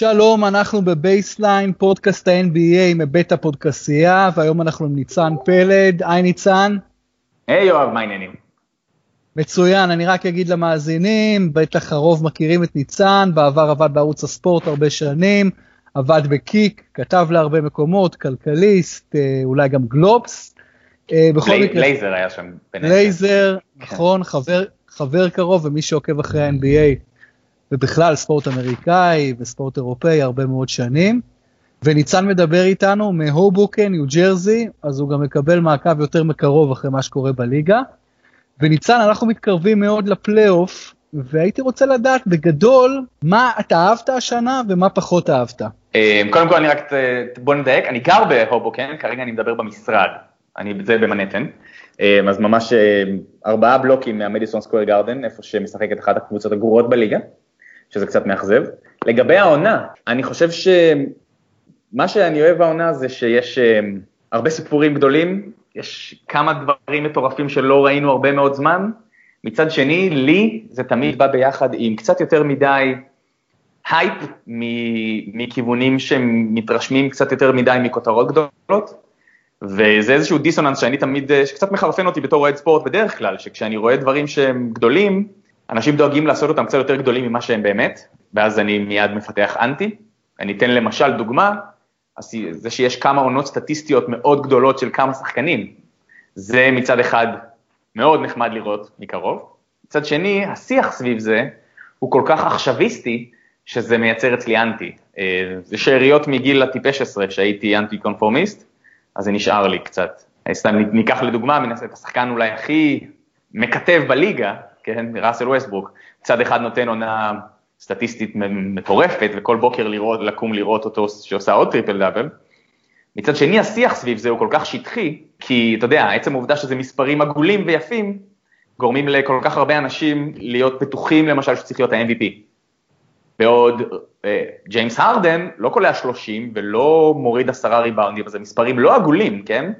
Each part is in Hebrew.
שלום, אנחנו בבייסליין, פודקאסט ה-NBA מבית הפודקסייה, והיום אנחנו עם ניצן פלד. היי ניצן. היי hey, יואב, מה העניינים? מצוין, אני רק אגיד למאזינים, בטח הרוב מכירים את ניצן, בעבר עבד בערוץ הספורט הרבה שנים, עבד בקיק, כתב להרבה מקומות, כלכליסט, אה, אולי גם גלובס. אה, בכל מקרה... לייזר היה שם. לייזר, כן. נכון, חבר, חבר קרוב, ומי שעוקב אחרי ה-NBA, ובכלל ספורט אמריקאי וספורט אירופאי הרבה מאוד שנים. וניצן מדבר איתנו מהובוקן, ניו ג'רזי, אז הוא גם מקבל מעקב יותר מקרוב אחרי מה שקורה בליגה. וניצן, אנחנו מתקרבים מאוד לפלייאוף, והייתי רוצה לדעת בגדול מה אתה אהבת השנה ומה פחות אהבת. אה, קודם כל אני רק, בוא נדייק, אני גר בהובוקן, כרגע אני מדבר במשרד, אני זה במנהטן, אה, אז ממש אה, ארבעה בלוקים מהמדיסון סקוויר גארדן, איפה שמשחקת אחת הקבוצות הגרועות בליגה, שזה קצת מאכזב. לגבי העונה, אני חושב שמה שאני אוהב בעונה זה שיש הרבה סיפורים גדולים, יש כמה דברים מטורפים שלא ראינו הרבה מאוד זמן. מצד שני, לי זה תמיד בא ביחד עם קצת יותר מדי הייפ מכיוונים שמתרשמים קצת יותר מדי מכותרות גדולות, וזה איזשהו דיסוננס שאני תמיד, שקצת מחרפן אותי בתור אוהד ספורט בדרך כלל, שכשאני רואה דברים שהם גדולים, אנשים דואגים לעשות אותם קצת יותר גדולים ממה שהם באמת, ואז אני מיד מפתח אנטי. אני אתן למשל דוגמה, זה שיש כמה עונות סטטיסטיות מאוד גדולות של כמה שחקנים, זה מצד אחד מאוד נחמד לראות מקרוב, מצד שני, השיח סביב זה הוא כל כך עכשוויסטי, שזה מייצר אצלי אנטי. אה, זה שאריות מגיל הטיפש עשרה שהייתי אנטי קונפורמיסט, אז זה נשאר לי קצת. סתם ניקח לדוגמה, מנסה את השחקן אולי הכי מקטב בליגה, כן, ראסל ווסטברוק, צד אחד נותן עונה סטטיסטית מטורפת, וכל בוקר לראות, לקום לראות אותו שעושה עוד triple double. מצד שני, השיח סביב זה הוא כל כך שטחי, כי אתה יודע, עצם העובדה שזה מספרים עגולים ויפים, גורמים לכל כך הרבה אנשים להיות בטוחים למשל שצריך להיות ה-MVP. בעוד אה, ג'יימס הרדן לא קולע 30 ולא מוריד עשרה ריבאונדים, אז זה מספרים לא עגולים, כן?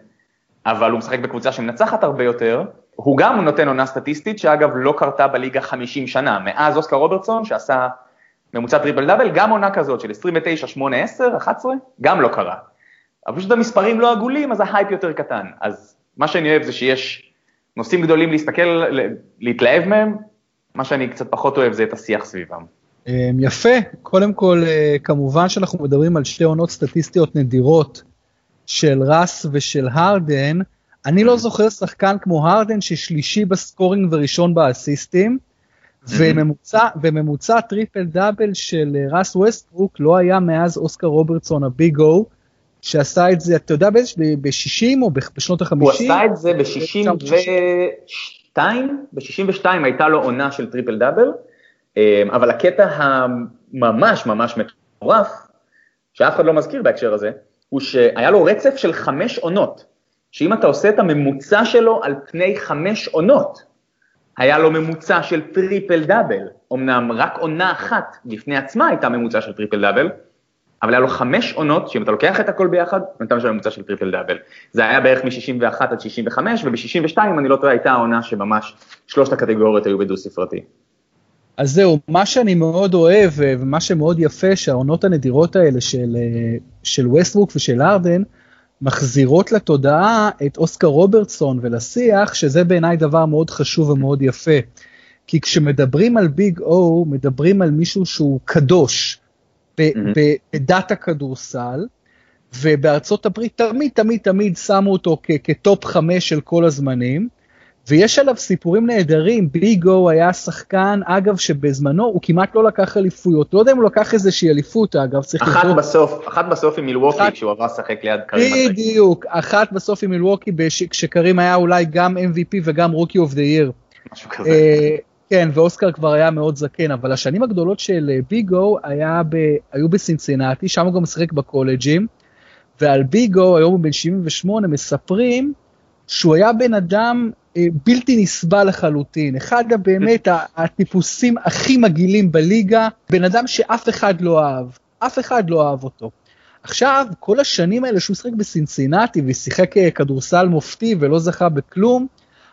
אבל הוא משחק בקבוצה שמנצחת הרבה יותר, הוא גם נותן עונה סטטיסטית, שאגב לא קרתה בליגה 50 שנה, מאז אוסקר רוברטסון שעשה ממוצע triple double, גם עונה כזאת של 29, 8, 10, 11, גם לא קרה. אבל פשוט המספרים לא עגולים, אז ההייפ יותר קטן. אז מה שאני אוהב זה שיש נושאים גדולים להסתכל, להתלהב מהם, מה שאני קצת פחות אוהב זה את השיח סביבם. אמ, יפה, קודם כל אה, כמובן שאנחנו מדברים על שתי עונות סטטיסטיות נדירות של ראס ושל הרדן, אני לא זוכר שחקן כמו הרדן ששלישי ב scoring וראשון באסיסטים, וממוצע, וממוצע triple double של אה, ראס ווסטברוק לא היה מאז אוסקר רוברטסון ה Big O, שעשה את זה, אתה יודע באיזה, ב-60 או בשנות ה-50? הוא עשה את זה ב-62, ב-62 הייתה לו עונה של triple double, אה, אבל הקטע הממש ממש מטורף, שאף אחד לא מזכיר בהקשר הזה, הוא שהיה לו רצף של חמש עונות. שאם אתה עושה את הממוצע שלו על פני חמש עונות, היה לו ממוצע של triple double, אמנם רק עונה אחת בפני עצמה הייתה ממוצע של triple double, אבל היה לו חמש עונות, שאם אתה לוקח את הכל ביחד, נתן שם ממוצע של טריפל דאבל. זה היה בערך מ-61 עד 65, וב-62, אם אני לא טועה, הייתה העונה שממש שלושת הקטגוריות היו בדו ספרתי. אז זהו, מה שאני מאוד אוהב, ומה שמאוד יפה, שהעונות הנדירות האלה של, אה, של ווסטברוק ושל ארדן, מחזירות לתודעה את אוסקר רוברטסון ולשיח, שזה בעיניי דבר מאוד חשוב ומאוד יפה. כי כשמדברים על ביג או, מדברים על מישהו שהוא קדוש בדת הכדורסל, ובארצות הברית תמיד תמיד תמיד שמו אותו כ top חמש של כל הזמנים. ויש עליו סיפורים נהדרים, Big O היה שחקן, אגב, שבזמנו הוא כמעט לא לקח אליפויות, לא יודע אם הוא לקח איזושהי אליפות, אגב, צריך אחת לבדוק. בסוף, אחת בסוף עם מילווקי, אחת... כשהוא עבר לשחק ליד קרים. בדיוק, אחת בסוף עם מילווקי, כשקרים היה אולי גם MVP וגם rookie of the year. משהו כזה. אה, כן, ואוסקר כבר היה מאוד זקן, אבל השנים הגדולות של אה, ביגו היה ב, היו בסינסינטי, שם הוא גם משחק בקולג'ים, ועל ביגו, היום הוא בן 78, מספרים שהוא היה בן אדם בלתי נסבל לחלוטין, אחד באמת הטיפוסים הכי מגעילים בליגה, בן אדם שאף אחד לא אהב, אף אחד לא אהב אותו. עכשיו, כל השנים האלה שהוא שיחק בסינסינטי ושיחק אה, כדורסל מופתי ולא זכה בכלום,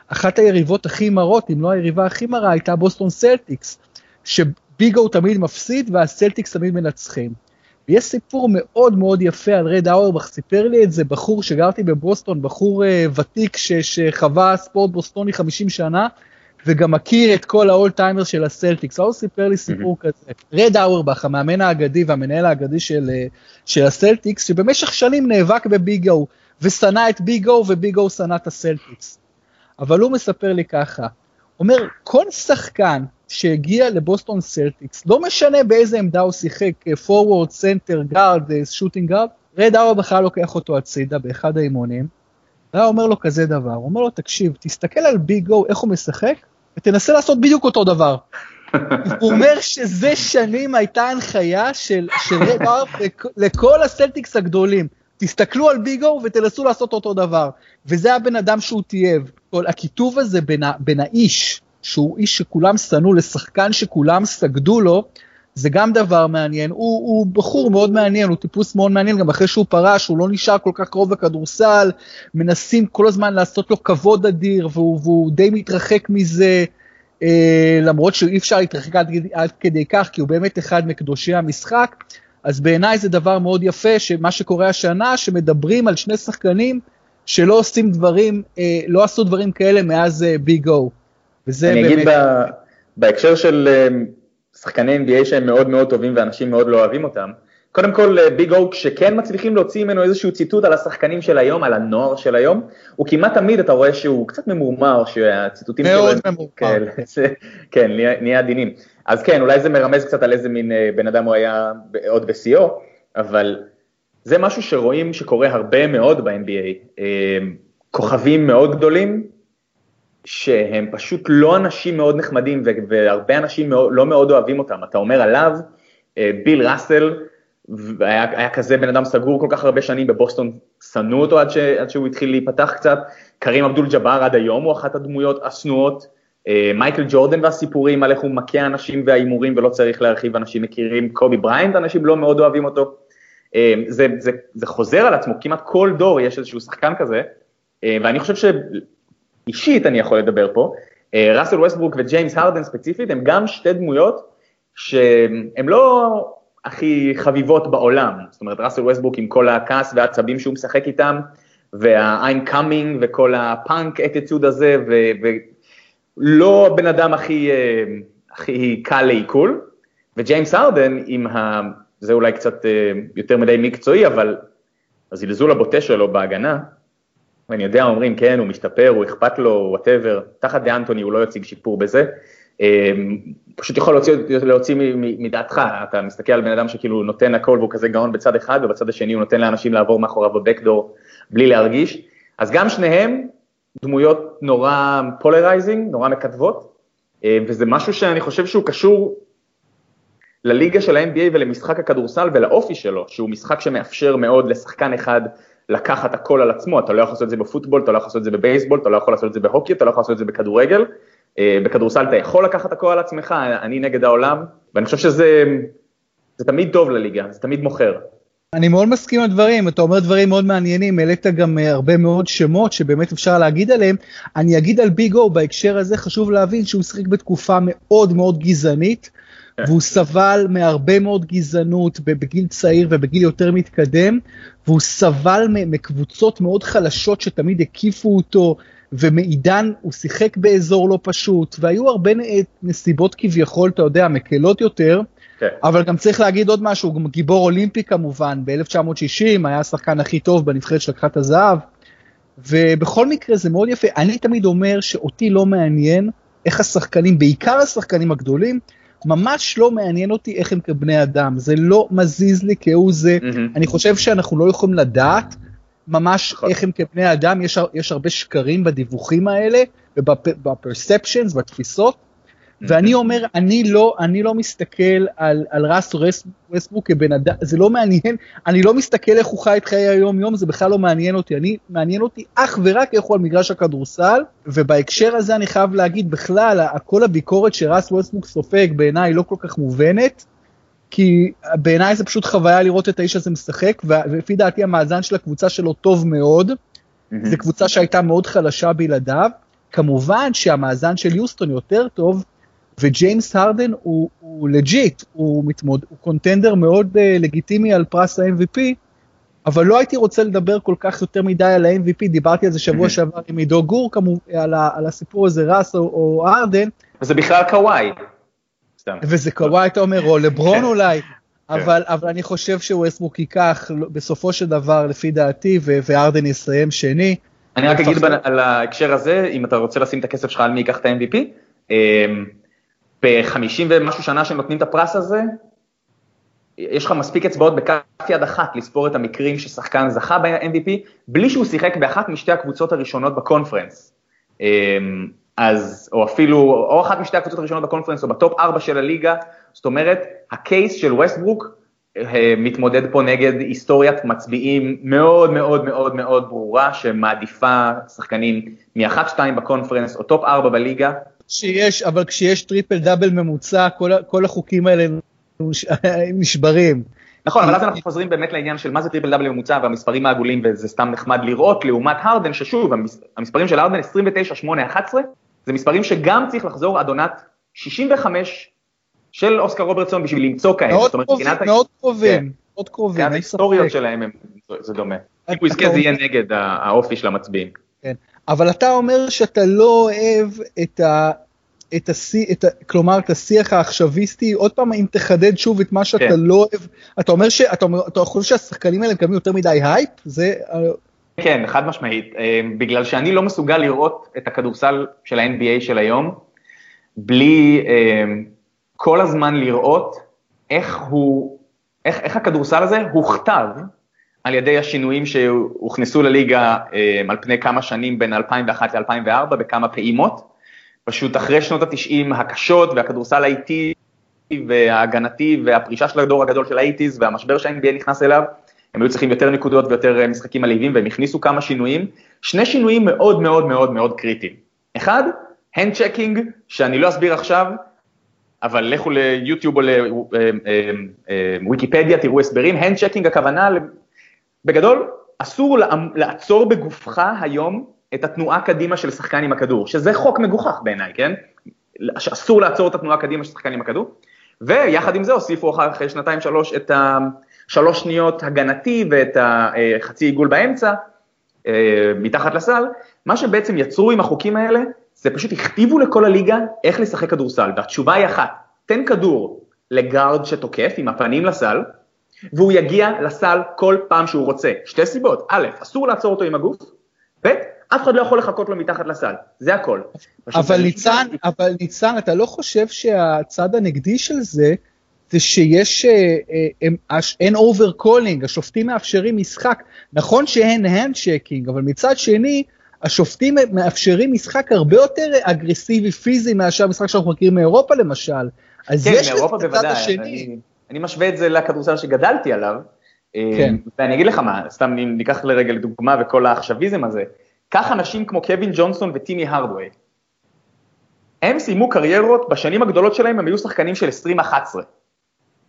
אחת היריבות הכי מרות, אם לא היריבה הכי מרה, הייתה בוסטון סלטיקס, ש Big O תמיד מפסיד והסלטיקס תמיד מנצחים. ויש סיפור מאוד מאוד יפה על רד אאורבך, סיפר לי את זה בחור שגרתי בבוסטון, בחור uh, ותיק ש, שחווה ספורט בוסטוני 50 שנה, וגם מכיר את כל ה old timer של הסלטיקס, הוא סיפר לי סיפור mm-hmm. כזה. רד אאורבך, המאמן האגדי והמנהל האגדי של, uh, של הסלטיקס, שבמשך שנים נאבק ב Big O, ושנא את Big O, ו Big O שנא את הסלטיקס. אבל הוא מספר לי ככה, אומר, כל שחקן שהגיע לבוסטון סלטיקס, לא משנה באיזה עמדה הוא שיחק, forward, center, guard, shooting guard, רד אאורבך לוקח אותו הצידה באחד האימונים, והיה אומר לו כזה דבר, הוא אומר לו, תקשיב, תסתכל על Big O, איך הוא משחק, ותנסה לעשות בדיוק אותו דבר. הוא אומר שזה שנים הייתה הנחיה של, של רד אאורבך לכל הסלטיקס הגדולים. תסתכלו על ביגו ותנסו לעשות אותו דבר. וזה הבן אדם שהוא תייב. כל הכיתוב הזה בין, בין האיש, שהוא איש שכולם שנאו, לשחקן שכולם סגדו לו, זה גם דבר מעניין. הוא, הוא בחור מאוד מעניין, הוא טיפוס מאוד מעניין, גם אחרי שהוא פרש, הוא לא נשאר כל כך קרוב בכדורסל, מנסים כל הזמן לעשות לו כבוד אדיר, והוא, והוא די מתרחק מזה. אה, למרות שאי אפשר להתרחק עד, עד כדי כך, כי הוא באמת אחד מקדושי המשחק, אז בעיניי זה דבר מאוד יפה, שמה שקורה השנה, שמדברים על שני שחקנים שלא עושים דברים, אה, לא עשו דברים כאלה מאז אה, ביג או. וזה אני באמת... אגיד ב... בהקשר של אה, שחקני NBA שהם מאוד מאוד טובים ואנשים מאוד לא אוהבים אותם, קודם כל ביג או כשכן מצליחים להוציא ממנו איזשהו ציטוט על השחקנים של היום, על הנוער של היום, הוא כמעט תמיד אתה רואה שהוא קצת ממורמר, שהציטוטים שלו... מאוד ממורמר. כן, כן נהיה עדינים. אז כן, אולי זה מרמז קצת על איזה מין אה, בן אדם הוא היה עוד בשיאו, אבל זה משהו שרואים שקורה הרבה מאוד ב-NBA. אה, כוכבים מאוד גדולים, שהם פשוט לא אנשים מאוד נחמדים, והרבה אנשים מאוד, לא מאוד אוהבים אותם. אתה אומר עליו, אה, ביל ראסל, היה, היה כזה בן אדם סגור כל כך הרבה שנים בבוסטון, שנאו אותו עד, ש, עד שהוא התחיל להיפתח קצת, קרים אבדול ג'באר עד היום הוא אחת הדמויות השנואות, אה, מייקל ג'ורדן והסיפורים על איך הוא מכה אנשים וההימורים ולא צריך להרחיב, אנשים מכירים, קובי בריינט, אנשים לא מאוד אוהבים אותו. אה, זה, זה, זה חוזר על עצמו, כמעט כל דור יש איזשהו שחקן כזה, ואני חושב שאישית אני יכול לדבר פה, ראסל ווסטברוק וג'יימס הרדן ספציפית הם גם שתי דמויות שהן לא הכי חביבות בעולם, זאת אומרת ראסל ווסטברוק עם כל הכעס והעצבים שהוא משחק איתם, וה-I'm coming וכל ה punk attitude הזה, לא הבן אדם הכי, אה, הכי קל לעיכול, וג'יימס הרדן עם ה... זה אולי קצת אה, יותר מדי מקצועי, אבל הזלזול הבוטה שלו בהגנה, ואני יודע, אומרים, כן, הוא משתפר, הוא אכפת לו, whatever, תחת דה אנטוני הוא לא יציג שיפור בזה, אה, פשוט יכול להוציא, להוציא מדעתך, אתה מסתכל על בן אדם שכאילו נותן הכל והוא כזה גאון בצד אחד, ובצד השני הוא נותן לאנשים לעבור מאחוריו ב backdoor בלי להרגיש, אז גם שניהם דמויות נורא polarizing, נורא מקטבות, אה, וזה משהו שאני חושב שהוא קשור לליגה של ה-NBA ולמשחק הכדורסל ולאופי שלו, שהוא משחק שמאפשר מאוד לשחקן אחד לקחת הכל על עצמו, אתה לא יכול לעשות את זה בפוטבול, אתה לא יכול לעשות את זה בבייסבול, אתה לא יכול לעשות את זה בהוקי, אתה לא יכול לעשות את זה בכדורגל, אה, בכדורסל אתה יכול לקחת הכל על עצמך, אני נגד העולם, ואני חושב שזה תמיד טוב לליגה, זה תמיד מוכר. אני מאוד מסכים על דברים, אתה אומר דברים מאוד מעניינים, העלית גם אה, הרבה מאוד שמות שבאמת אפשר להגיד עליהם. אני אגיד על ביג או בהקשר הזה, חשוב להבין שהוא שיחק בתקופה מאוד מאוד גזענית. והוא סבל מהרבה מאוד גזענות בגיל צעיר ובגיל יותר מתקדם, והוא סבל מקבוצות מאוד חלשות שתמיד הקיפו אותו, ומעידן הוא שיחק באזור לא פשוט, והיו הרבה נסיבות כביכול, אתה יודע, מקלות יותר. כן. אבל גם צריך להגיד עוד משהו, הוא גם גיבור אולימפי כמובן, ב-1960 היה השחקן הכי טוב בנבחרת שלקחה את הזהב, ובכל מקרה זה מאוד יפה. אני תמיד אומר שאותי לא מעניין איך השחקנים, בעיקר השחקנים הגדולים, ממש לא מעניין אותי איך הם כבני אדם, זה לא מזיז לי כהוא זה, mm-hmm. אני חושב שאנחנו לא יכולים לדעת ממש נכון. איך הם כבני אדם, יש, יש הרבה שקרים בדיווחים האלה, וב perceptions, בתפיסות, ואני אומר, אני לא, אני לא מסתכל על, על ראס ווסטברוק כבן אדם, זה לא מעניין, אני לא מסתכל איך הוא חי את חיי היום יום, זה בכלל לא מעניין אותי, אני, מעניין אותי אך ורק איך הוא על מגרש הכדורסל, ובהקשר הזה אני חייב להגיד בכלל, כל הביקורת שראס ווסטברוק סופג בעיניי לא כל כך מובנת, כי בעיניי זה פשוט חוויה לראות את האיש הזה משחק, ולפי דעתי המאזן של הקבוצה שלו טוב מאוד. זו קבוצה שהייתה מאוד חלשה בלעדיו, כמובן שהמאזן של יוסטון יותר טוב, וג'יימס הרדן הוא, הוא legit, הוא, מתמוד, הוא contender מאוד אה, לגיטימי על פרס ה-MVP, אבל לא הייתי רוצה לדבר כל כך יותר מדי על ה-MVP, דיברתי על זה שבוע שעבר עם עידו גור כמובן, על, על הסיפור הזה, ראס או, או הרדן. וזה בכלל קוואי. וזה קוואי אתה אומר, או לברון כן. אולי, כן. אבל, אבל אני חושב שווסטברוק ייקח בסופו של דבר, לפי דעתי, והרדן יסיים שני. אני רק אגיד על ההקשר הזה, אם אתה רוצה לשים את הכסף שלך על מי ייקח את ה-MVP, אמ, ב-50 ומשהו שנה שנותנים את הפרס הזה, יש לך מספיק אצבעות בכף יד אחת לספור את המקרים ששחקן זכה ב-MVP, בלי שהוא שיחק באחת משתי הקבוצות הראשונות ב conference. אמ, אז, או אפילו, או אחת משתי הקבוצות הראשונות ב conference, או ב top 4 של הליגה, זאת אומרת, ה case של ווסטברוק אה, מתמודד פה נגד היסטוריית מצביעים מאוד מאוד מאוד מאוד ברורה, שמעדיפה שחקנים מ-1-2 ב conference, או top 4 בליגה. שיש, אבל כשיש triple double ממוצע, כל, כל החוקים האלה נשברים. נכון, אבל אז אנחנו חוזרים באמת לעניין של מה זה triple double ממוצע והמספרים העגולים וזה סתם נחמד לראות, לעומת הרדן, ששוב, המספרים של הרדן 29, 8, 11, זה מספרים שגם צריך לחזור עד עונת 65 של אוסקר רוברטסון בשביל למצוא כאלה. מאוד קרובים, מאוד קרובים, מאוד קרובים. כן, ההיסטוריות שלהם זה דומה. אם הוא יזכה זה יהיה נגד האופי של המצביעים. כן, אבל אתה אומר שאתה לא אוהב את ה... את השיא, את ה, כלומר את השיח העכשוויסטי, עוד פעם אם תחדד שוב את מה שאתה כן. לא אוהב, אתה אומר שאתה אתה חושב שהשחקנים האלה מקבלים יותר מדי הייפ? זה... כן, חד משמעית, אה, בגלל שאני לא מסוגל לראות את הכדורסל של ה-NBA של היום, בלי אה, כל הזמן לראות איך הוא, איך, איך הכדורסל הזה הוכתב על ידי השינויים שהוכנסו לליגה אה, על פני כמה שנים בין 2001 ל-2004 בכמה פעימות. פשוט אחרי שנות התשעים הקשות והכדורסל האיטי וההגנתי והפרישה של הדור הגדול של ה eighties והמשבר שה-NBA נכנס אליו, הם היו צריכים יותר נקודות ויותר אה, משחקים מלהיבים והם הכניסו כמה שינויים, שני שינויים מאוד מאוד מאוד מאוד קריטיים. אחד, hand checking, שאני לא אסביר עכשיו, אבל לכו ליוטיוב או לוויקיפדיה, אה, אה, תראו הסברים, hand checking הכוונה, בגדול, אסור לעצור בגופך היום את התנועה קדימה של שחקן עם הכדור, שזה חוק מגוחך בעיניי, כן? שאסור לעצור את התנועה קדימה של שחקן עם הכדור, ויחד עם זה הוסיפו אחרי שנתיים שלוש את השלוש שניות הגנתי ואת החצי עיגול באמצע, אה, מתחת לסל, מה שבעצם יצרו עם החוקים האלה, זה פשוט הכתיבו לכל הליגה איך לשחק כדורסל, והתשובה היא אחת, תן כדור לגארד שתוקף עם הפנים לסל, והוא יגיע לסל כל פעם שהוא רוצה. שתי סיבות, א', אסור לעצור אותו עם הגוף, ב', אף אחד לא יכול לחכות לו מתחת לסל, זה הכל. אבל ניצן, אבל ניצן, אתה לא חושב שהצד הנגדי של זה, זה שיש, אה, אה, אין over calling, השופטים מאפשרים משחק, נכון שאין hand checking, אבל מצד שני, השופטים מאפשרים משחק הרבה יותר אגרסיבי פיזי מאשר המשחק שאנחנו מכירים מאירופה למשל. אז כן, יש מאירופה בוודאי, אני, אני משווה את זה לכדורסל שגדלתי עליו, אה, כן. ואני אגיד לך מה, סתם אם ניקח לרגע לדוגמה וכל העכשוויזם הזה, קח אנשים כמו קווין ג'ונסון וטימי הרדווי. הם סיימו קריירות, בשנים הגדולות שלהם הם היו שחקנים של 2011,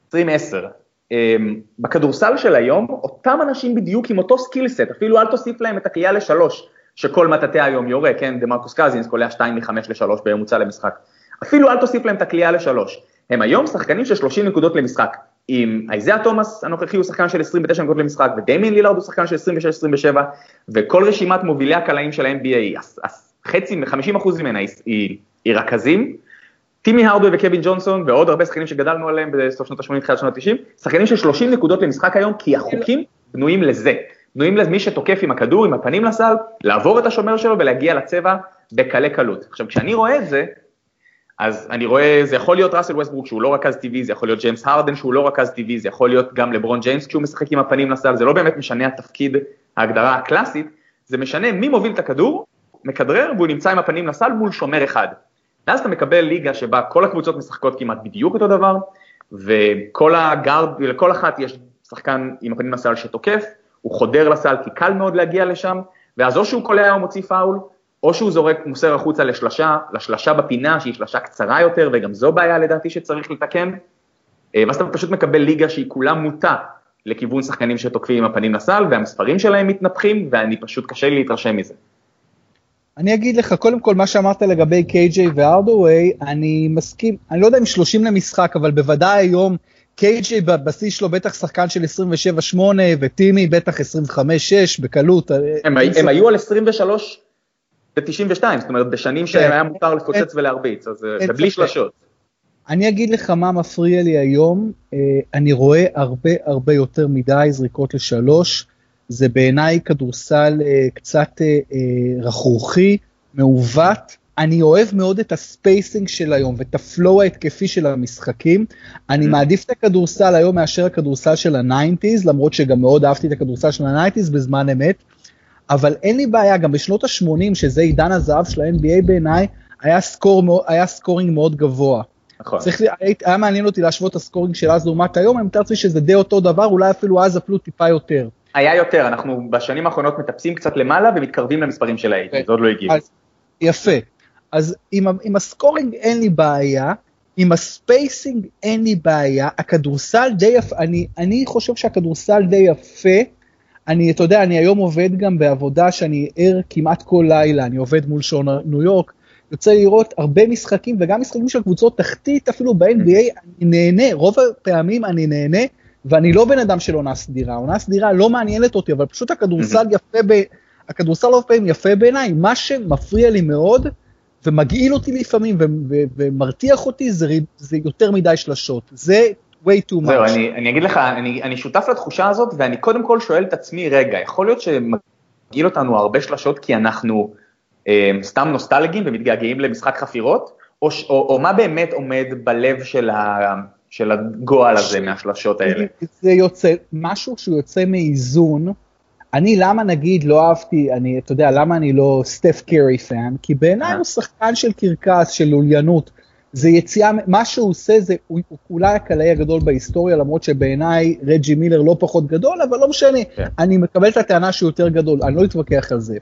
2010. אמ, בכדורסל של היום, אותם אנשים בדיוק עם אותו skill set, אפילו אל תוסיף להם את הקליעה לשלוש, שכל מטאטא היום יורה, כן, דה מרקוס קזינס קולע 2 מ-5 ל-3 בממוצע למשחק. אפילו אל תוסיף להם את הקליעה לשלוש. הם היום שחקנים של 30 נקודות למשחק. עם אייזאה תומאס הנוכחי הוא שחקן של 29 נקודות למשחק, ודמיין לילארד הוא שחקן של 26-27, וכל רשימת מובילי הקלעים של ה-NBA, חצי, 50% ממנה היא, היא רכזים, טימי הרדווי וקווין ג'ונסון ועוד הרבה שחקנים שגדלנו עליהם בסוף שנות ה-80 תחילת שנות ה-90, שחקנים של 30 נקודות למשחק היום, כי החוקים בנויים לזה, בנויים למי שתוקף עם הכדור, עם הפנים לסל, לעבור את השומר שלו ולהגיע לצבע בקלי קלות. עכשיו כשאני רואה את זה, אז אני רואה, זה יכול להיות ראסל ווסטברוק שהוא לא רכז טבעי, זה יכול להיות ג'יימס הרדן שהוא לא רכז טבעי, זה יכול להיות גם לברון ג'יימס כשהוא משחק עם הפנים לסל, זה לא באמת משנה התפקיד, ההגדרה הקלאסית, זה משנה מי מוביל את הכדור, מכדרר והוא נמצא עם הפנים לסל מול שומר אחד. ואז אתה מקבל ליגה שבה כל הקבוצות משחקות כמעט בדיוק אותו דבר, וכל הגארד, לכל אחת יש שחקן עם הפנים לסל שתוקף, הוא חודר לסל כי קל מאוד להגיע לשם, ואז או שהוא קולע או מוציא פאול, או שהוא זורק, מוסר החוצה לשלשה, לשלשה בפינה שהיא שלשה קצרה יותר, וגם זו בעיה לדעתי שצריך לתקן, אה, ואז אתה פשוט מקבל ליגה שהיא כולה מוטה לכיוון שחקנים שתוקפים עם הפנים לסל, והמספרים שלהם מתנפחים, ואני פשוט קשה לי להתרשם מזה. אני אגיד לך, קודם כל, מה שאמרת לגבי קיי-ג'יי וארדווי, אני מסכים, אני לא יודע אם 30 למשחק, אבל בוודאי היום, KJ בבסיס שלו בטח שחקן של 27-8, וטימי בטח 25-6 בקלות. הם, הם היו על 23 ב-92, זאת אומרת, בשנים כן. שהיה מותר לפוצץ ולהרביץ, אז אה, בלי שלשות. אני אגיד לך מה מפריע לי היום, אה, אני רואה הרבה הרבה יותר מדי זריקות לשלוש. זה בעיניי כדורסל אה, קצת רכרוכי, מעוות. אני אוהב מאוד את ה spacing של היום ואת ה flow ההתקפי של המשחקים. אני אממ. מעדיף את הכדורסל היום מאשר הכדורסל של ה nineties, למרות שגם מאוד אהבתי את הכדורסל של ה nineties בזמן אמת. אבל אין לי בעיה, גם בשנות ה-80, שזה עידן הזהב של ה-NBA בעיניי, היה, score, היה scoring מאוד גבוה. נכון. צריך, היה מעניין אותי להשוות את ה scoring של אז לעומת היום, אני מתאר לעצמי שזה די אותו דבר, אולי אפילו אז אפילו טיפה יותר. היה יותר, אנחנו בשנים האחרונות מטפסים קצת למעלה ומתקרבים למספרים של ה eighties, זה עוד לא הגיע. יפה. אז עם, עם ה scoring אין לי בעיה, עם ה spacing אין לי בעיה, הכדורסל די יפה, אני, אני חושב שהכדורסל די יפה, אני, אתה יודע, אני היום עובד גם בעבודה שאני ער כמעט כל לילה, אני עובד מול שעון ניו יורק, יוצא לראות הרבה משחקים וגם משחקים של קבוצות תחתית אפילו ב-NBA, אני נהנה, רוב הפעמים אני נהנה ואני לא בן אדם של עונה סדירה, עונה סדירה לא מעניינת אותי, אבל פשוט הכדורסל יפה, ב... הכדורסל לא פעמים יפה בעיניי, מה שמפריע לי מאוד, ומגעיל אותי לפעמים, ו- ו- ומרתיח אותי, זה, זה יותר מדי שלשות, זה way too much. זהו, אני, אני אגיד לך, אני, אני שותף לתחושה הזאת, ואני קודם כל שואל את עצמי, רגע, יכול להיות שמגעיל אותנו הרבה שלשות כי אנחנו אה, סתם נוסטלגיים ומתגעגעים למשחק חפירות, או, או, או מה באמת עומד בלב של ה... של הגועל הזה מהשלשות האלה. זה יוצא, משהו שהוא יוצא מאיזון, אני למה נגיד לא אהבתי, אני, אתה יודע, למה אני לא סטף קרי fan? כי בעיניי הוא שחקן של קרקס, של לוליינות. זה יציאה, מה שהוא עושה זה, הוא, הוא אולי הקלעי הגדול בהיסטוריה, למרות שבעיניי רג'י מילר לא פחות גדול, אבל לא משנה, כן. אני מקבל את הטענה שהוא יותר גדול, אני לא אתווכח על זה.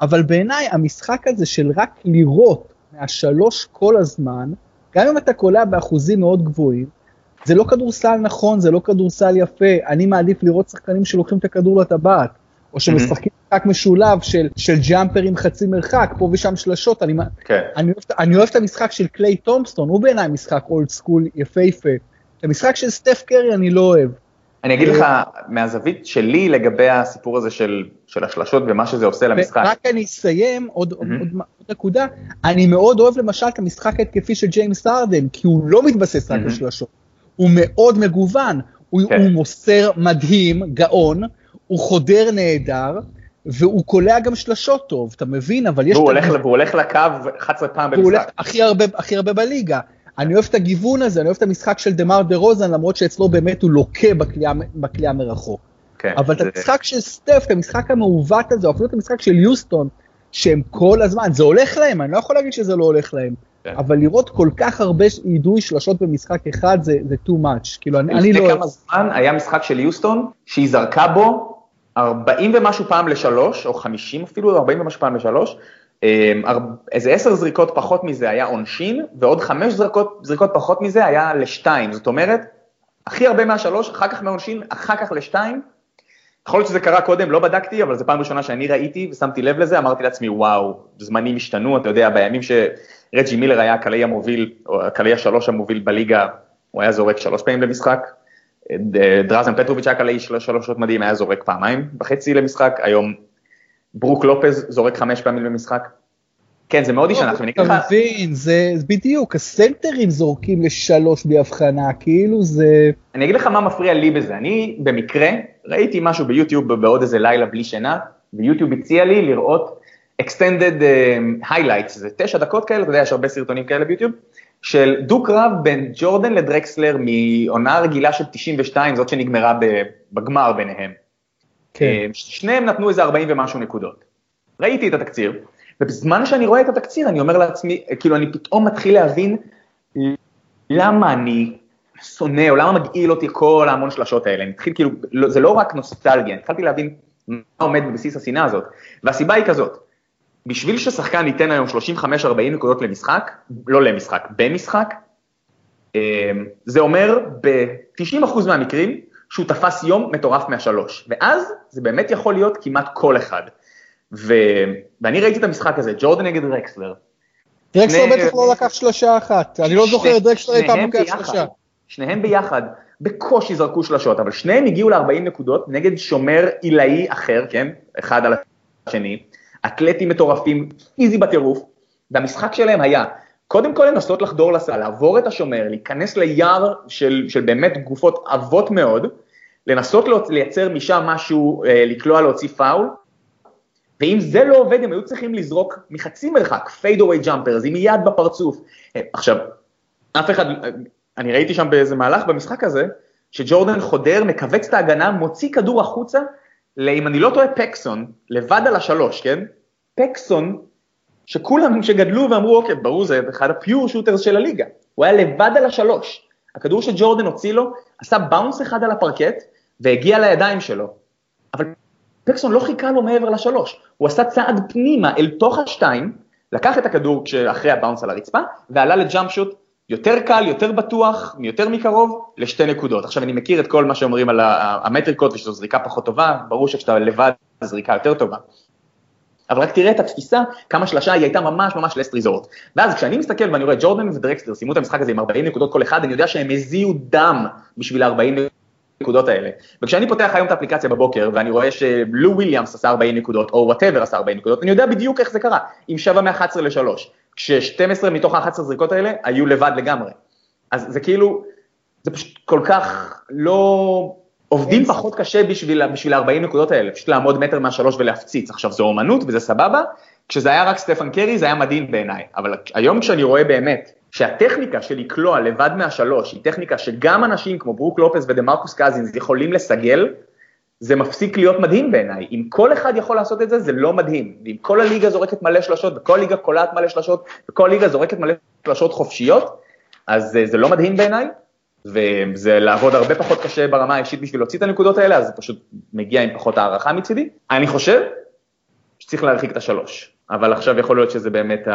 אבל בעיניי המשחק הזה של רק לירות מהשלוש כל הזמן, גם אם אתה קולע באחוזים מאוד גבוהים, זה לא כדורסל נכון, זה לא כדורסל יפה, אני מעדיף לראות שחקנים שלוקחים את הכדור לטבעת, או שמשחקים משחק משולב של, של ג'אמפר עם חצי מרחק, פה ושם שלשות, אני, כן. אני, אוהב, אני אוהב את המשחק של קליי תומפסון, הוא בעיניי משחק old school יפהפה. את המשחק של סטף קרי אני לא אוהב. אני אגיד לך מהזווית שלי לגבי הסיפור הזה של, של השלשות ומה שזה עושה למשחק. רק אני אסיים עוד, mm-hmm. עוד, עוד נקודה, אני מאוד אוהב למשל את המשחק ההתקפי של ג'יימס הארדן, כי הוא לא מתבסס רק mm-hmm. על שלשות. הוא מאוד מגוון, הוא, כן. הוא מוסר מדהים, גאון, הוא חודר נהדר, והוא קולע גם שלשות טוב, אתה מבין? אבל יש... והוא, הולך, והוא הולך לקו 11 פעם במשחק. הולך הכי הרבה, הכי הרבה בליגה. אני אוהב את הגיוון הזה, אני אוהב את המשחק של דמאר דרוזן, למרות שאצלו באמת הוא לוקה בקליעה מרחוק. כן, אבל זה... את המשחק של סטף, את המשחק המעוות הזה, אפילו את המשחק של יוסטון, שהם כל הזמן, זה הולך להם, אני לא יכול להגיד שזה לא הולך להם. כן. אבל לראות כל כך הרבה יידוי שלשות במשחק אחד זה, זה too much, כאילו אני, אני לא... לפני כמה זמן היה משחק של יוסטון, שהיא זרקה בו 40 ומשהו פעם לשלוש, או 50 אפילו, 40 ומשהו פעם לשלוש, אמ, איזה 10 זריקות פחות מזה היה עונשין, ועוד 5 זריקות, זריקות פחות מזה היה לשתיים, זאת אומרת, הכי הרבה מהשלוש, אחר כך מהעונשין, אחר כך לשתיים, יכול להיות שזה קרה קודם, לא בדקתי, אבל זו פעם ראשונה שאני ראיתי ושמתי לב לזה, אמרתי לעצמי, וואו, זמנים השתנו, אתה יודע, בימים שרג'י מילר היה הקלעי המוביל, או הקלעי השלוש המוביל בליגה, הוא היה זורק שלוש פעמים למשחק. דרזן פטרוביץ' היה קלעי שלוש שעות מדהים, היה זורק פעמיים וחצי למשחק, היום ברוק לופז זורק חמש פעמים למשחק. כן, זה מאוד ישן, עכשיו אני אגיד לך... אתה מבין, זה בדיוק, הסנטרים זורקים לשלוש בלי הבחנה, כאילו זה... אני אגיד לך מה מפריע לי בזה, אני במקרה ראיתי משהו ביוטיוב בעוד איזה לילה בלי שינה, ויוטיוב הציע לי לראות extended uh, highlights, זה תשע דקות כאלה, אתה יודע, יש הרבה סרטונים כאלה ביוטיוב, של דו-קרב בין ג'ורדן לדרקסלר מעונה רגילה של 92, זאת שנגמרה בגמר ביניהם. כן. אה, שניהם נתנו איזה 40 ומשהו נקודות. ראיתי את התקציר, ובזמן שאני רואה את התקציר אני אומר לעצמי, כאילו אני פתאום מתחיל להבין למה אני שונא, או למה מגעיל אותי כל ההמון שלשות האלה, אני התחיל כאילו, לא, זה לא רק נוסטלגיה, התחלתי להבין מה עומד בבסיס השנאה הזאת, והסיבה היא כזאת, בשביל ששחקן ייתן היום 35-40 נקודות למשחק, לא למשחק, במשחק, אמ, זה אומר ב-90% מהמקרים שהוא תפס יום מטורף מהשלוש, ואז זה באמת יכול להיות כמעט כל אחד. ו... ואני ראיתי את המשחק הזה, ג'ורדן נגד רקסלר. דרקסלר בטח לא לקח שלושה אחת, אני לא זוכר את דרקסלר פעם לוקח שלושה. שניהם ביחד בקושי זרקו שלשות, אבל שניהם הגיעו ל-40 נקודות נגד שומר עילאי אחר, כן, אחד על השני, אתלטים מטורפים, פיזי בטירוף, והמשחק שלהם היה קודם כל לנסות לחדור לסל, לעבור את השומר, להיכנס ליער של, של באמת גופות עבות מאוד, לנסות לייצר משם משהו, אה, לקלוע להוציא פאול, ואם זה לא עובד הם היו צריכים לזרוק מחצי מרחק, fadeaway jumpers, עם יד בפרצוף. אה, עכשיו, אף אחד, אני ראיתי שם באיזה מהלך במשחק הזה, שג'ורדן חודר, מכווץ את ההגנה, מוציא כדור החוצה, אם אני לא טועה פקסון, לבד על השלוש, כן? פקסון, שכולם שגדלו ואמרו, אוקיי, ברור, זה אחד ה pure shooters של הליגה. הוא היה לבד על השלוש. הכדור שג'ורדן הוציא לו, עשה bounce אחד על הפרקט, והגיע לידיים שלו. אבל פקסון לא חיכה לו מעבר לשלוש, הוא עשה צעד פנימה אל תוך השתיים, לקח את הכדור אחרי הבאונס על הרצפה, ועלה לג'אמפ שוט יותר קל, יותר בטוח, יותר מקרוב, לשתי נקודות. עכשיו אני מכיר את כל מה שאומרים על המטריקות ושזו זריקה פחות טובה, ברור שכשאתה לבד זריקה יותר טובה. אבל רק תראה את התפיסה, כמה שלשה היא הייתה ממש ממש לסט ריזורט. ואז כשאני מסתכל ואני רואה ג'ורדן ודרקסטר סיימו את המשחק הזה עם 40 נקודות כל אחד, אני יודע שהם הזיעו דם בשביל ה-40 נקודות האלה. וכשאני פותח היום את האפליקציה בבוקר ואני רואה שלו וויליאמס עשה 40 נקודות, או וואטאבר עשה 40 נקודות, אני יודע בדיוק איך זה קרה, עם 7 מ-11 ל-3. כש-12 מתוך ה-11 זריקות האלה היו לבד לגמרי. אז זה כאילו, זה פשוט כל כך לא... עובדים פחות קשה בשביל, בשביל ה-40 נקודות האלה, פשוט לעמוד מטר מהשלוש ולהפציץ. עכשיו זו אומנות וזה סבבה, כשזה היה רק סטפן קרי זה היה מדהים בעיניי, אבל היום כשאני רואה באמת שהטכניקה של לקלוע לבד מהשלוש היא טכניקה שגם אנשים כמו ברוק לופס ודמרקוס קאזינס יכולים לסגל, זה מפסיק להיות מדהים בעיניי. אם כל אחד יכול לעשות את זה, זה לא מדהים. ואם כל הליגה זורקת מלא שלשות, וכל ליגה קולעת מלא שלשות, וכל ליגה זורקת מלא שלשות חופשיות, אז זה, זה לא מדהים בעיניי, וזה לעבוד הרבה פחות קשה ברמה האישית בשביל להוציא את הנקודות האלה, אז זה פשוט מגיע עם פחות הערכה מצידי. אני חושב שצריך להרחיק את השלוש, אבל עכשיו יכול להיות שזה באמת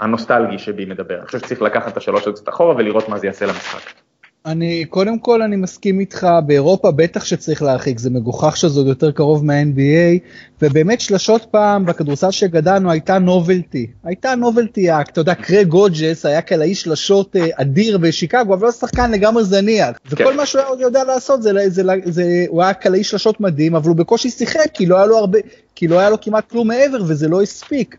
הנוסטלגי שבי מדבר. אני חושב שצריך לקחת את השלוש עוד קצת אחורה ולראות מה זה יעשה למשחק. אני, קודם כל אני מסכים איתך, באירופה בטח שצריך להרחיק, זה מגוחך שזה עוד יותר קרוב מה-NBA, ובאמת שלשות פעם בכדורסל שגדלנו הייתה novelty, הייתה novelty act, אתה יודע, קרייג הודג'ס היה קלעי שלשות אה, אדיר בשיקגו, אבל לא שחקן לגמרי זניח, כן. וכל מה שהוא יודע לעשות זה, זה, זה, זה הוא היה קלעי שלשות מדהים, אבל הוא בקושי שיחק, כי לא היה לו הרבה, כי לא היה לו כמעט כלום מעבר וזה לא הספיק.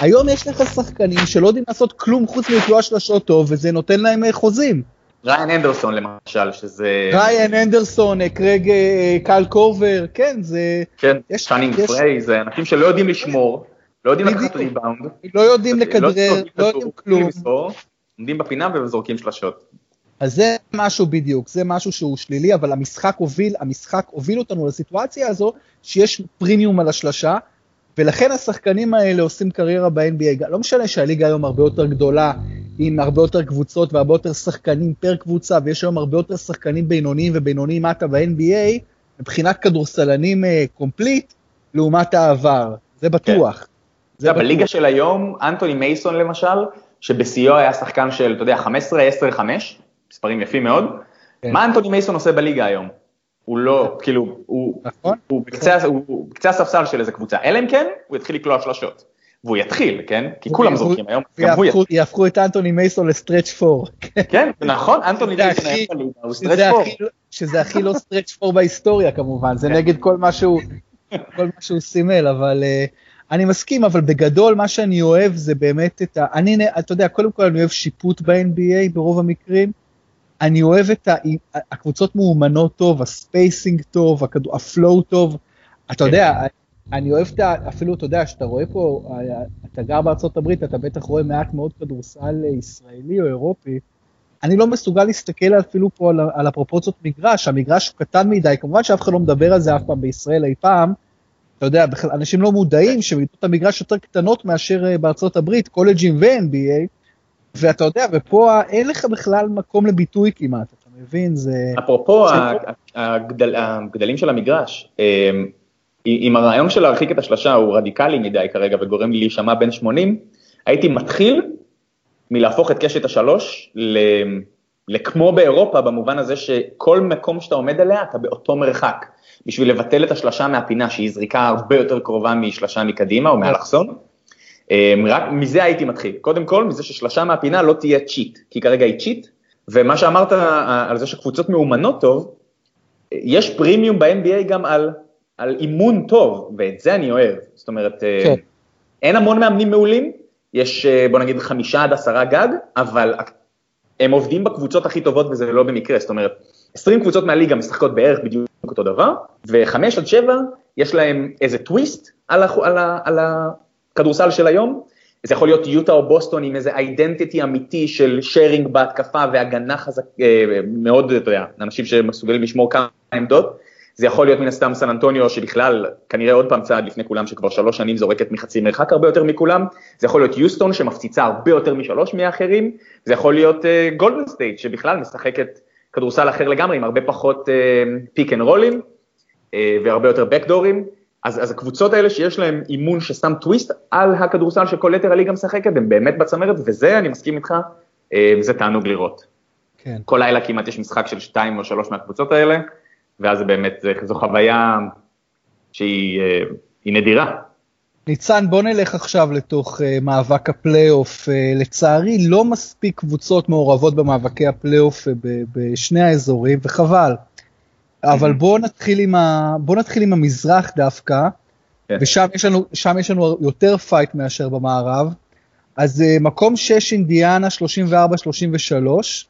היום יש לך שחקנים שלא יודעים לעשות כלום חוץ מלקלוע שלשות טוב, וזה נותן להם אה, חוזים. ראיין אנדרסון למשל, שזה... ראיין אנדרסון, קרג אה, קייל קורבר, כן, זה... כן, צ'אנינג יש... פריי, זה אנשים שלא יודעים לשמור, לא יודעים לקחת ריבאונד. לא יודעים לכדרר, לא יודעים כלום. עומדים בפינה וזורקים שלשות. אז זה משהו בדיוק, זה משהו שהוא שלילי, אבל המשחק הוביל, המשחק הוביל אותנו לסיטואציה הזו, שיש פרימיום על השלשה, ולכן השחקנים האלה עושים קריירה ב-NBA. לא משנה שהליגה היום הרבה יותר גדולה, עם הרבה יותר קבוצות והרבה יותר שחקנים פר קבוצה, ויש היום הרבה יותר שחקנים בינוניים ובינוניים מטה ב-NBA, מבחינת כדורסלנים קומפליט, uh, לעומת העבר, זה בטוח. כן. זה בטוח. בליגה של היום, אנטוני מייסון למשל, שבשיאו היה שחקן של, אתה יודע, 15, 10, 5, מספרים יפים מאוד, כן. מה אנטוני מייסון עושה בליגה היום? הוא לא, כאילו, הוא, נכון? הוא, בקצה, הוא, הוא בקצה הספסל של איזה קבוצה, אלא אם כן, הוא יתחיל לקלוע שלושות. והוא יתחיל, כן? כי כולם זורקים היום, גם הוא יתחיל. יהפכו את אנטוני מייסון ל stretch four. כן, נכון, אנטוני מייסון הוא stretch four. שזה הכי לא stretch four בהיסטוריה כמובן, זה כן. נגד כל מה שהוא, כל מה שהוא סימל, אבל אה, אני מסכים, אבל בגדול מה שאני אוהב זה באמת את ה... אני, אתה יודע, קודם כל אני אוהב שיפוט ב-NBA ברוב המקרים. אני אוהב את ה... הקבוצות מאומנות טוב, ה spacing טוב, הפלואו טוב. אתה יודע, כן. אני אוהב את ה... אפילו, אתה יודע, שאתה רואה פה, אתה גר בארצות הברית, אתה בטח רואה מעט מאוד כדורסל ישראלי או אירופי. אני לא מסוגל להסתכל אפילו פה על, על הפרופורציות מגרש, המגרש הוא קטן מדי, כמובן שאף אחד לא מדבר על זה אף פעם בישראל אי פעם. אתה יודע, אנשים לא מודעים שמדינות המגרש יותר קטנות מאשר אה, בארצות הברית, קולג'ים ו-NBA, ואתה יודע, ופה אין לך בכלל מקום לביטוי כמעט, אתה מבין? זה... אפרופו הגדל, הגדלים של המגרש, אה, אם הרעיון של להרחיק את השלושה הוא רדיקלי מדי כרגע וגורם לי להישמע בין 80, הייתי מתחיל מלהפוך את קשת השלוש לכמו באירופה, במובן הזה שכל מקום שאתה עומד עליה, אתה באותו מרחק. בשביל לבטל את השלשה מהפינה, שהיא זריקה הרבה יותר קרובה משלשה מקדימה או מאלכסון, אמ, רק מזה הייתי מתחיל. קודם כל, מזה ששלשה מהפינה לא תהיה צ'יט, כי כרגע היא צ'יט, ומה שאמרת על זה שקבוצות מאומנות טוב, יש פרימיום ב-NBA גם על, על אימון טוב, ואת זה אני אוהב. זאת אומרת, אה, כן. אין המון מאמנים מעולים, יש אה, בוא נגיד חמישה עד עשרה גג, אבל הם עובדים בקבוצות הכי טובות וזה לא במקרה, זאת אומרת, 20 קבוצות מהליגה משחקות בערך בדיוק אותו דבר, וחמש עד שבע יש להם איזה טוויסט על, הח... על, ה... על הכדורסל של היום, זה יכול להיות יוטה או בוסטון עם איזה identity אמיתי של sharing בהתקפה והגנה חזק, אה, מאוד, אתה יודע, אנשים שמסוגלים לשמור כמה עמדות, זה יכול להיות מן הסתם סן אנטוניו שבכלל כנראה עוד פעם צעד לפני כולם שכבר שלוש שנים זורקת מחצי מרחק הרבה יותר מכולם, זה יכול להיות יוסטון שמפציצה הרבה יותר משלוש מהאחרים, זה יכול להיות גולדן uh, סטייט שבכלל משחקת כדורסל אחר לגמרי עם הרבה פחות פיק אנד רולים והרבה יותר בק דורים, אז, אז הקבוצות האלה שיש להם אימון ששם טוויסט על הכדורסל שכל יתר הליגה משחקת, הם באמת בצמרת, וזה, אני מסכים איתך, uh, זה תענוג לראות. כן. כל לילה כמעט יש משחק של שתיים או שלוש מהקבוצות האלה, ואז זה באמת, זו חוויה שהיא uh, נדירה. ניצן, בוא נלך עכשיו לתוך uh, מאבק הפלייאוף. Uh, לצערי, לא מספיק קבוצות מעורבות במאבקי הפלייאוף uh, בשני האזורים, וחבל. אבל בוא נתחיל עם, ה... בוא נתחיל עם המזרח דווקא, כן. ושם יש, לנו, יש לנו יותר fight מאשר במערב. אז uh, מקום 6 אינדיאנה 34-33, mm-hmm.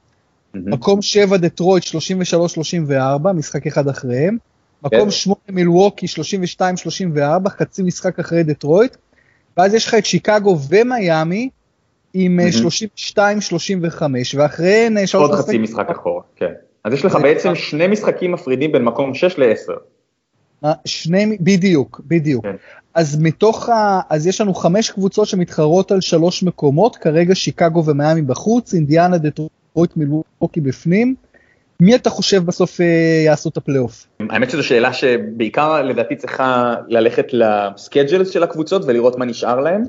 מקום 7 דטרויט 33-34, משחק אחד אחריהם. מקום 8 כן. מילווקי 32-34, חצי משחק אחרי דטרויט, ואז יש לך את שיקגו ומיאמי עם 32-35, אה, ואחריהן... אה, עוד חצי משחק אחורה, כן. אז יש לך בעצם שני משחקים מפרידים בין מקום 6 ל-10. שני, בדיוק, בדיוק. כן. אז מתוך ה... אז יש לנו חמש קבוצות שמתחרות על שלוש מקומות, כרגע שיקגו ומיאמי בחוץ, אינדיאנה, דטרויט, מילווקי בפנים. מי אתה חושב בסוף אה, יעשו את הפלייאוף? האמת שזו שאלה שבעיקר לדעתי צריכה ללכת ל schedules של הקבוצות ולראות מה נשאר להם.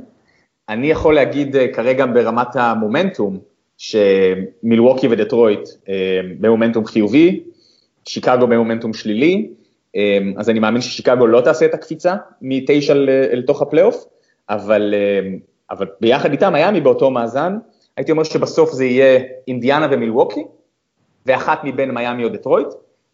אני יכול להגיד אה, כרגע ברמת המומנטום, שמילווקי ודטרויט אה, במומנטום חיובי, שיקגו במומנטום שלילי, אז אני מאמין ששיקגו לא תעשה את הקפיצה מתשע אל תוך הפלייאוף, אבל, אבל ביחד איתם, מיאמי באותו מאזן, הייתי אומר שבסוף זה יהיה אינדיאנה ומילווקי, ואחת מבין מיאמי או דטרויט.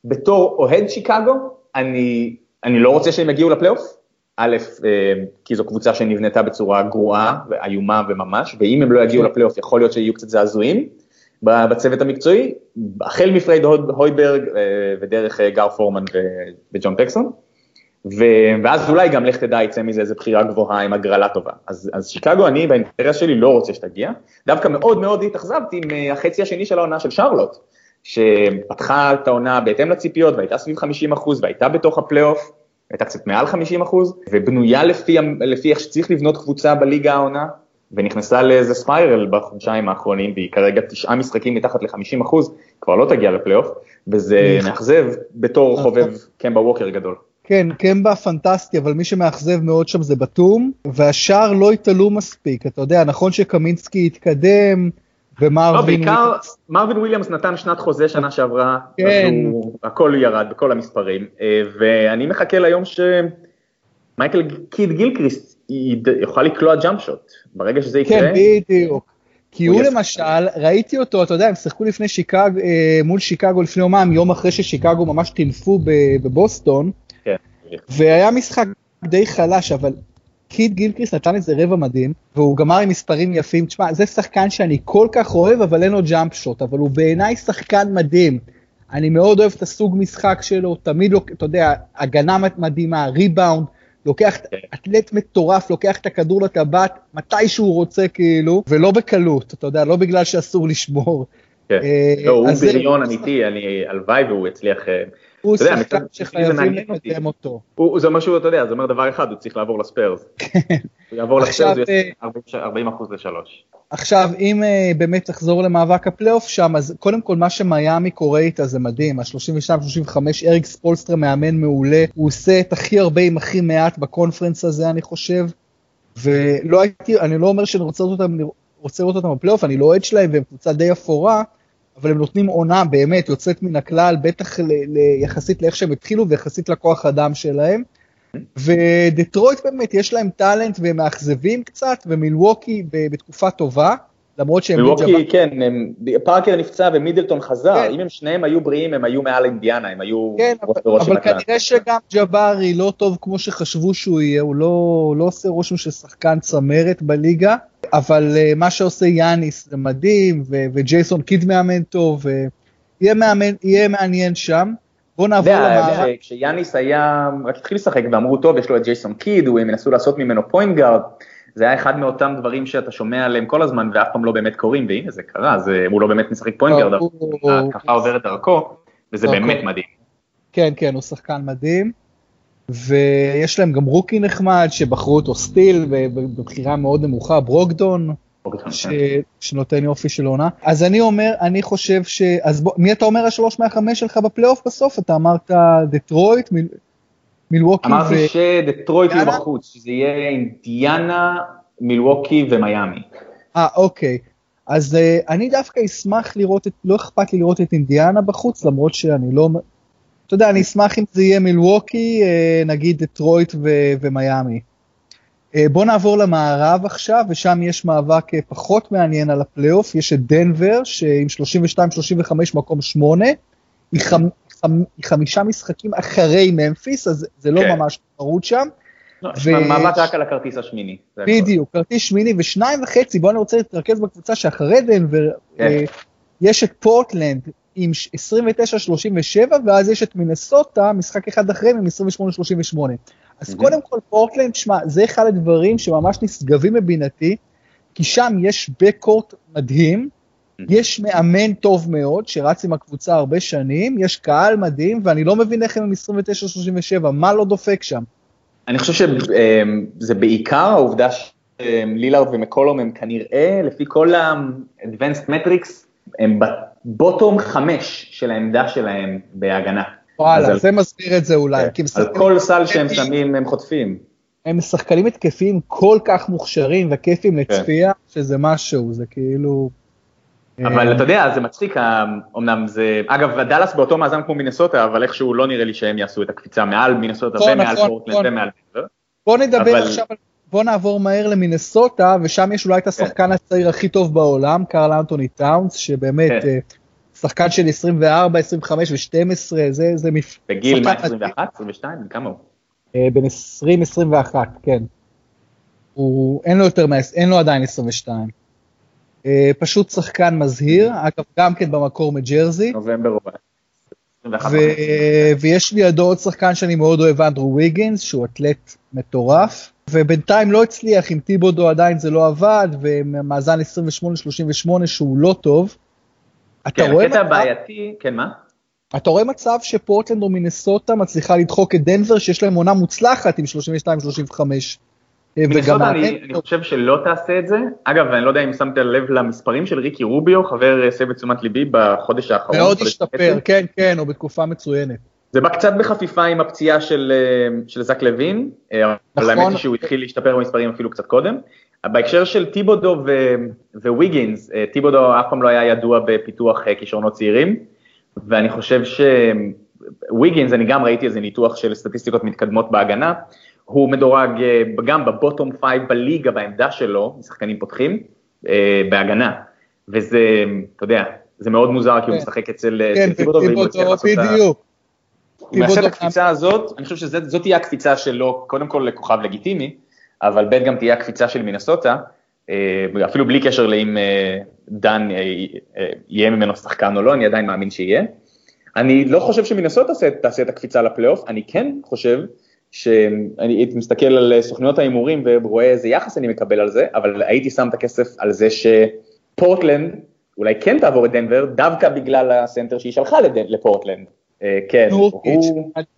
בתור אוהד שיקגו, אני, אני לא רוצה שהם יגיעו לפלייאוף. א', אה, כי זו קבוצה שנבנתה בצורה גרועה ואיומה וממש, ואם הם לא יגיעו לפלייאוף יכול להיות שיהיו קצת זעזועים בצוות המקצועי, החל מפרייד הויברג אה, ודרך אה, גר פורמן וג'ון טקסון, ואז אולי גם לך תדע יצא מזה איזה בחירה גבוהה עם הגרלה טובה. אז, אז שיקגו אני באינטרס שלי לא רוצה שתגיע, דווקא מאוד מאוד התאכזבתי מהחצי השני של העונה של שרלוט, שפתחה את העונה בהתאם לציפיות והייתה סביב 50 אחוז והייתה בתוך הפלייאוף, הייתה קצת מעל 50 אחוז, ובנויה לפי, לפי איך שצריך לבנות קבוצה בליגה העונה, ונכנסה לאיזה spiral בחודשיים האחרונים, והיא כרגע תשעה משחקים מתחת ל-50 אחוז, כבר לא תגיע לפלייאוף, וזה מאכזב בתור חובב קמבה ווקר גדול. כן, קמבה פנטסטי, אבל מי שמאכזב מאוד שם זה באטום, והשאר לא התעלו מספיק, אתה יודע, נכון שקמינסקי התקדם, ומרווין... לא, בעיקר וויליאמס. מרווין וויליאמס נתן שנת חוזה שנה שעברה, כן. הוא, הכל ירד בכל המספרים, אה, ואני מחכה ליום שמייקל קיד גילקריסט יוכל לקלוע jump shot, ברגע שזה יקרה. כן, בדיוק. כי הוא, הוא למשל, ראיתי אותו, אתה יודע, הם שיחקו לפני שיקגו, אה, מול שיקגו לפני יומיים, יום אחרי ששיקגו ממש טינפו בבוסטון. והיה משחק די חלש, אבל קיד גילקריס נתן איזה רבע מדהים, והוא גמר עם מספרים יפים. תשמע, זה שחקן שאני כל כך אוהב, אבל אין לו ג'אמפ שוט, אבל הוא בעיניי שחקן מדהים. אני מאוד אוהב את הסוג משחק שלו, תמיד, לא, אתה יודע, הגנה מדהימה, ריבאונד, לוקח, אתלט מטורף, לוקח את הכדור לטבעת מתי שהוא רוצה כאילו, ולא בקלות, אתה יודע, לא בגלל שאסור לשמור. כן, אה, לא, הוא בריון אמיתי, אני, הלוואי והוא יצליח אה, הוא שחקן שחייבים לקדם אותו. זה אומר שהוא, אתה יודע, זה אומר דבר אחד, הוא צריך לעבור לספרס. כן. הוא יעבור לספרס, הוא יעשה 40 אחוז לשלוש. עכשיו, אם אה, באמת תחזור למאבק הפלייאוף שם, אז קודם כל מה שמיאמי קורה איתה זה מדהים, ה-32-35, אריק ספולסטרה מאמן מעולה, הוא עושה את הכי הרבה עם הכי מעט בקונפרנס הזה, אני חושב, ולא הייתי, אני לא אומר שאני רוצה לראות אותם, רוצה לראות אותם בפלייאוף, אני לא אוהד שלהם והם קבוצה די אפורה, אבל הם נותנים עונה באמת יוצאת מן הכלל, בטח ל, ל, יחסית לאיך שהם התחילו ויחסית לכוח אדם שלהם. ודטרויט באמת יש להם טאלנט והם מאכזבים קצת, ומילווקי בתקופה טובה. למרות שהם... מילווקי, כן, הם, פארקר נפצע ומידלטון חזר, כן. אם הם שניהם היו בריאים הם היו מעל אינדיאנה, הם היו כן, אבל, אבל כנראה שגם ג'בארי לא טוב כמו שחשבו שהוא יהיה, הוא לא, לא עושה רושם של שחקן צמרת בליגה, אבל uh, מה שעושה יאניס זה מדהים, ו- וג'ייסון קיד מאמן טוב, ויהיה מעניין שם. בוא נעבור למערב. כשיאניס היה, רק התחיל לשחק ואמרו טוב, יש לו את ג'ייסון קיד, הם ינסו לעשות ממנו point guard. זה היה אחד מאותם דברים שאתה שומע עליהם כל הזמן ואף פעם לא באמת קורים, והנה זה קרה, זה, הוא לא באמת משחק point guard, ההתקפה עוברת דרכו, וזה. באמת מדהים. כן, כן, הוא שחקן מדהים, ויש להם גם rookie נחמד, שבחרו אותו steal בבחירה מאוד נמוכה, ברוגדון. ש... כן. שנותן יופי של עונה. אז אני אומר, אני חושב ש... אז בוא, מי אתה אומר השלוש מהחמש שלך בפלייאוף בסוף? אתה אמרת דטרויט, מילווקי ו... אמרתי שדטרויט יהיו בחוץ, שזה יהיה אינדיאנה, מילווקי ומיאמי. אה, אוקיי. אז אה, אני דווקא אשמח לראות את, לא אכפת לי לראות את אינדיאנה בחוץ, למרות שאני לא, אתה יודע, אני אשמח אם זה יהיה מילווקי, אה, נגיד דטרויט ו- ומיאמי. אה, בוא נעבור למערב עכשיו, ושם יש מאבק אה, פחות מעניין על הפלייאוף, יש את דנבר, שעם 32-35 מקום 8, היא חמישה משחקים אחרי ממפיס, אז זה לא כן. ממש תחרות שם. לא, ו... מאבק רק על הכרטיס השמיני. בדיוק, כרטיס שמיני ושניים וחצי, בואו אני רוצה להתרכז בקבוצה שאחרי דנבר, כן. אה, יש את פורטלנד עם 29-37, ואז יש את מינסוטה, משחק אחד אחרי עם 28-38. אז mm-hmm. קודם כל פורטלנד, שמע, זה אחד הדברים שממש נשגבים מבינתי, כי שם יש בקורט מדהים, יש מאמן טוב מאוד, שרץ עם הקבוצה הרבה שנים, יש קהל מדהים, ואני לא מבין איך הם עם 29-37, מה לא דופק שם? אני חושב שזה בעיקר העובדה שלילארד ומקולום הם כנראה, לפי כל ה-advanced metrics, הם בבוטום חמש של העמדה שלהם בהגנה. וואלה, זה על... מסביר את זה אולי. כן, על כל סל שהם שמים הם חוטפים. הם שחקנים התקפיים כל כך מוכשרים וכיפים כן. לצפייה, שזה משהו, זה כאילו... אבל אתה יודע, זה מצחיק, אמנם זה, אגב, דאלאס באותו מאזן כמו מינסוטה, אבל איכשהו לא נראה לי שהם יעשו את הקפיצה מעל מינסוטה נכון, ומעל נכון, פורטלנד נכון. ומעל בוא נדבר עכשיו, בוא נעבור מהר למינסוטה, ושם יש אולי את השחקן הצעיר הכי טוב בעולם, קרל אנטוני טאונס, שבאמת כן. אה, שחקן של 24, 25 ו-12, זה, זה מפ... בגיל מה, 21, 22? כמה הוא? בן 20, 21, כן. הוא, אין לו יותר, אין לו עדיין 22. אה, פשוט שחקן מזהיר, אגב גם כן במקור מג'רזי. נובמבר או ויש לידו עוד שחקן שאני מאוד אוהב, אנדרו ויגינס, שהוא אתלט מטורף, ובינתיים לא הצליח, עם טיבודו עדיין זה לא עבד, ומאזן 28-38 שהוא לא טוב. כן, הקטע הבעייתי, כן מה? אתה רואה מצב שפורטלנד או מינסוטה מצליחה לדחוק את דנבר, שיש להם עונה מוצלחת עם 32-35. אה, וגם אני, אני חושב שלא תעשה את זה. אגב, אני לא יודע אם שמת לב למספרים של ריקי רוביו, חבר הסב את תשומת ליבי בחודש האחרון. מאוד השתפר, כן, כן, הוא בתקופה מצוינת. זה בא קצת בחפיפה עם הפציעה של, אה, של זק לוין, אה, נכון. אבל האמת היא שהוא התחיל להשתפר במספרים אפילו קצת קודם. בהקשר של טיבודו וויגינס, טיבודו אף פעם לא היה ידוע בפיתוח כישרונות צעירים, ואני חושב שוויגינס, אני גם ראיתי איזה ניתוח של סטטיסטיקות מתקדמות בהגנה, הוא מדורג אה, גם ב bottom five בליגה בעמדה שלו, משחקנים פותחים, אה, בהגנה, וזה, אתה יודע, זה מאוד מוזר כי הוא כן. משחק אצל אה, כן, טיבודו, ואם הוא יצליח לעשות את ה... אם יעשה את הקפיצה הזאת, אני חושב שזאת תהיה הקפיצה שלו, קודם כל לכוכב לגיטימי, אבל ב' גם תהיה הקפיצה של מינסוטה, אפילו בלי קשר לאם דן יהיה ממנו שחקן או לא, אני עדיין מאמין שיהיה. אני לא חושב שמינסוטה תעשה את הקפיצה לפלייאוף, אני כן חושב שאני הייתי מסתכל על סוכניות ההימורים ורואה איזה יחס אני מקבל על זה, אבל הייתי שם את הכסף על זה שפורטלנד אולי כן תעבור את דנבר, דווקא בגלל הסנטר שהיא שלחה לפורטלנד. אה, כן, הוא...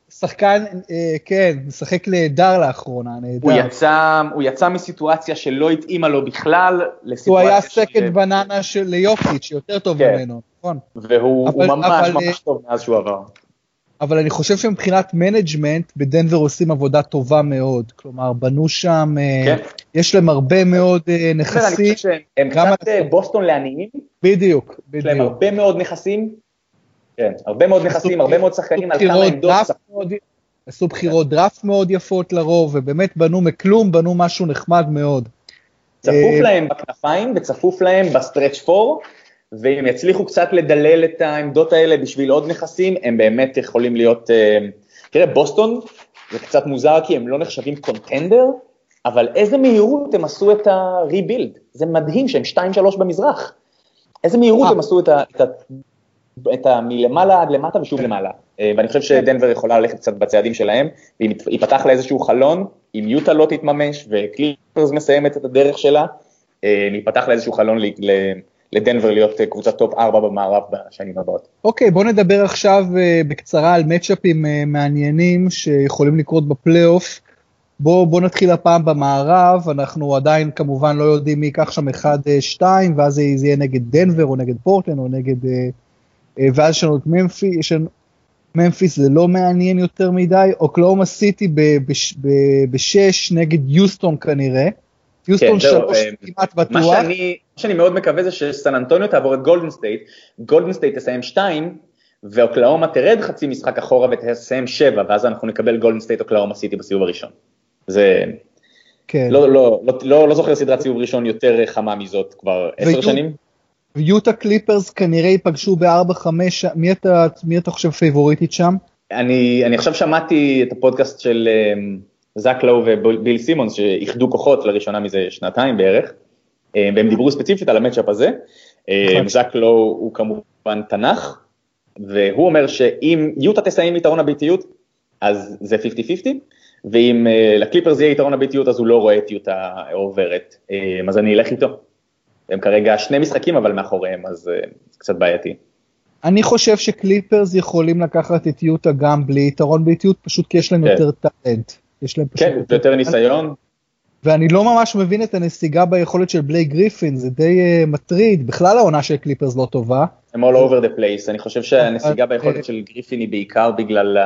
שחקן, אה, כן, משחק נהדר לאחרונה, נהדר. הוא יצא, הוא יצא מסיטואציה שלא התאימה לו בכלל, לסיטואציה הוא היה second banana של יוקיץ', שיותר טוב כן. ממנו, נכון. והוא אבל, ממש אבל, ממש אה, טוב מאז שהוא עבר. אבל אני חושב שמבחינת management בדנבר עושים עבודה טובה מאוד. כלומר, בנו שם, אה, כן. יש להם הרבה מאוד אה, נכסים. הם קצת אה, בוסטון לעניים, בדיוק, יש להם הרבה מאוד נכסים, כן, הרבה מאוד נכסים, הרבה מאוד שחקנים על כמה עמדות. עשו בחירות דראפט מאוד יפות לרוב, ובאמת בנו מכלום, בנו משהו נחמד מאוד. צפוף להם בכנפיים וצפוף להם ב stretch four, ואם יצליחו קצת לדלל את העמדות האלה בשביל עוד נכסים, הם באמת יכולים להיות... אה, תראה, בוסטון זה קצת מוזר כי הם לא נחשבים contender, אבל איזה מהירות הם עשו את ה rebuild, זה מדהים שהם 2-3 במזרח. איזה מהירות אה. הם עשו את ה... את ה את המלמעלה עד למטה ושוב למעלה. אה, ואני חושב שדנבר יכולה ללכת קצת בצעדים שלהם, ואם ייפתח לה איזשהו חלון, אם יוטה לא תתממש וקליפרס מסיימת את הדרך שלה, ייפתח לה איזשהו חלון לדנבר להיות קבוצת top 4 במערב בשנים הבאות. אוקיי, okay, בוא נדבר עכשיו בקצרה על מצ'אפים מעניינים שיכולים לקרות בפלייאוף. בוא, בוא נתחיל הפעם במערב, אנחנו עדיין כמובן לא יודעים מי ייקח שם 1-2, ואז זה יהיה נגד דנבר או נגד פורטלן או נגד... אה, אה, ואז יש לנו את ממפיס. ממפיס זה לא מעניין יותר מדי, אוקלהומה סיטי בשש נגד יוסטון כנראה. יוסטון כן, שלוש אה, כמעט בטוח. מה שאני, שאני מאוד מקווה זה שסן אנטוניו תעבור את גולדן סטייט, גולדן סטייט תסיים שתיים, ואוקלהומה תרד חצי משחק אחורה ותסיים שבע, ואז אנחנו נקבל גולדן סטייט אוקלהומה סיטי בסיבוב הראשון. זה... כן. לא, לא, לא, לא, לא זוכר סדרת סיבוב ראשון יותר חמה מזאת כבר עשר שנים. ויוטה קליפרס כנראה ייפגשו ב-4-5, מי אתה, מי אתה חושב פייבוריטית שם? אני, אני עכשיו שמעתי את הפודקאסט של אמ, זאק לואו וביל סימונס שאיחדו כוחות לראשונה מזה שנתיים בערך, והם דיברו ספציפית על ה matchup הזה. אמ, זאק לואו הוא כמובן תנ"ך, והוא אומר שאם יוטה תסיים יתרון הביתיות, אז זה 50-50, ואם uh, לקליפרס יהיה יתרון הביתיות אז הוא לא רואה את יוטה עוברת, אז אני אלך איתו. הם כרגע שני משחקים אבל מאחוריהם, אז זה קצת בעייתי. אני חושב שקליפרס יכולים לקחת את יוטה גם בלי יתרון ביתיות, פשוט כי יש להם כן. יותר טאלנט. יש להם פשוט כן, יותר ניסיון. ואני לא ממש מבין את הנסיגה ביכולת של בליי גריפין, זה די uh, מטריד, בכלל העונה של קליפרס לא טובה. הם all over the place, אני חושב שהנסיגה ביכולת של גריפין היא בעיקר בגלל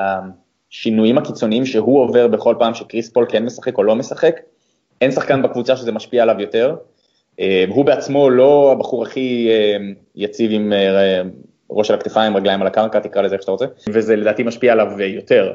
השינויים הקיצוניים שהוא עובר בכל פעם שקריס פול כן משחק או לא משחק, אין שחקן בקבוצה שזה משפיע עליו יותר. אה, הוא בעצמו לא הבחור הכי אה, יציב עם אה, ראש על הכתפיים, רגליים על הקרקע, תקרא לזה איך שאתה רוצה, וזה לדעתי משפיע עליו יותר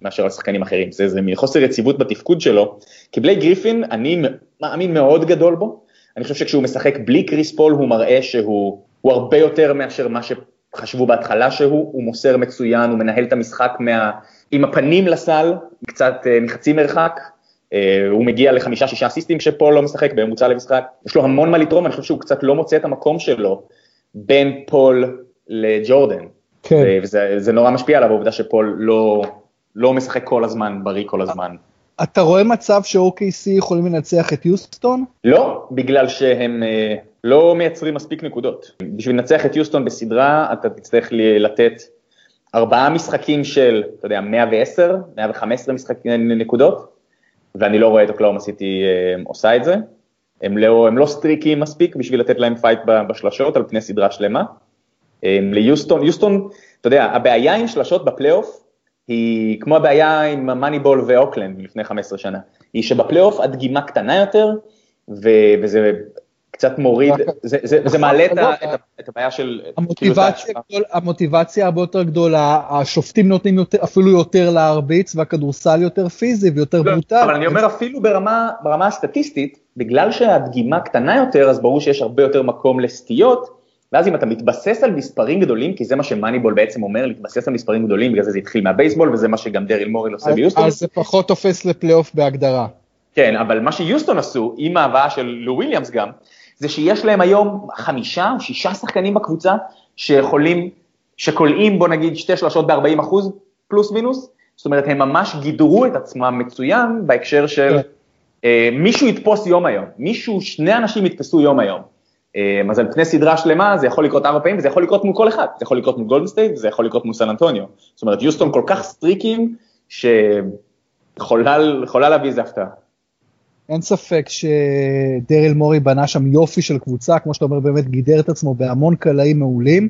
מאשר על שחקנים אחרים, זה, זה מחוסר יציבות בתפקוד שלו, כי בלי גריפין, אני מאמין מאוד גדול בו, אני חושב שכשהוא משחק בלי קריס פול הוא מראה שהוא הרבה יותר מאשר מה שחשבו בהתחלה שהוא, הוא מוסר מצוין, הוא מנהל את המשחק מה, עם הפנים לסל, קצת אה, מחצי מרחק, אה, הוא מגיע לחמישה שישה אסיסטים כשפול לא משחק בממוצע למשחק, יש לו המון מה לתרום, אני חושב שהוא קצת לא מוצא את המקום שלו בין פול לג'ורדן, כן. וזה נורא משפיע עליו העובדה שפול לא, לא משחק כל הזמן, בריא כל הזמן. אתה רואה מצב ש-OKC יכולים לנצח את יוסטון? לא, בגלל שהם אה, לא מייצרים מספיק נקודות. בשביל לנצח את יוסטון בסדרה, אתה תצטרך לתת ארבעה משחקים של, אתה יודע, 110, 115 משחק, נקודות, ואני לא רואה את אוקלהומה סיטי אה, עושה את זה. הם לא, הם לא סטריקים מספיק בשביל לתת להם פייט בשלשות על פני סדרה שלמה. אה, ליוסטון, יוסטון, אתה יודע, הבעיה עם שלשות בפלייאוף היא כמו הבעיה עם המאניבול ואוקלנד לפני 15 שנה, היא שבפלייאוף הדגימה קטנה יותר, וזה קצת מוריד, זה, זה, זה מעלה את, את, את הבעיה של... המוטיבציה, גדול, המוטיבציה הרבה יותר גדולה, השופטים נותנים יותר, אפילו יותר להרביץ, והכדורסל יותר פיזי ויותר לא, ברוטל. אבל אני אומר אפילו ברמה, ברמה הסטטיסטית, בגלל שהדגימה קטנה יותר, אז ברור שיש הרבה יותר מקום לסטיות, ואז אם אתה מתבסס על מספרים גדולים, כי זה מה שמאניבול בעצם אומר, להתבסס על מספרים גדולים, בגלל זה זה התחיל מהבייסבול, וזה מה שגם דריל מורי עושה ביוסטון. אז זה פחות תופס לפלייאוף בהגדרה. כן, אבל מה שיוסטון עשו, עם ההבאה של לו וויליאמס גם, זה שיש להם היום חמישה או שישה שחקנים בקבוצה שיכולים, שקולעים בוא נגיד שתי שלשות ב-40 אחוז פלוס מינוס, זאת אומרת הם ממש גידרו את עצמם מצוין בהקשר של כן. אה, מישהו יתפוס יום היום, מישהו, שני אנשים יתפסו יום היום. אה, אז על פני סדרה שלמה זה יכול לקרות ארבע פעמים וזה יכול לקרות מול כל אחד, זה יכול לקרות מול גולדן סטייט וזה יכול לקרות מול סן אנטוניו. זאת אומרת יוסטון כל כך סטריקים שיכולה להביא איזה הפתעה. אין ספק שדריל מורי בנה שם יופי של קבוצה, כמו שאתה אומר, באמת גידר את עצמו בהמון קלעים מעולים,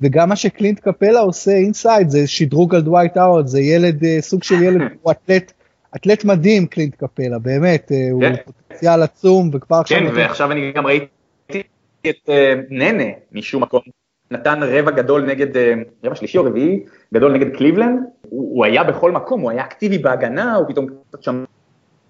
וגם מה שקלינט קפלה עושה inside זה שדרוג על דווייט הווארד, זה ילד, אה, סוג של ילד, הוא אתלט, אתלט מדהים קלינט קפלה, באמת, אה, כן. הוא פוטנציאל עצום, וכבר עכשיו... כן, ועכשיו אני גם ראיתי את ננה משום מקום, נתן רבע גדול נגד, רבע שלישי או רביעי, גדול נגד קליבלנד, הוא היה בכל מקום, הוא היה אקטיבי בהגנה, הוא פתאום קצת שם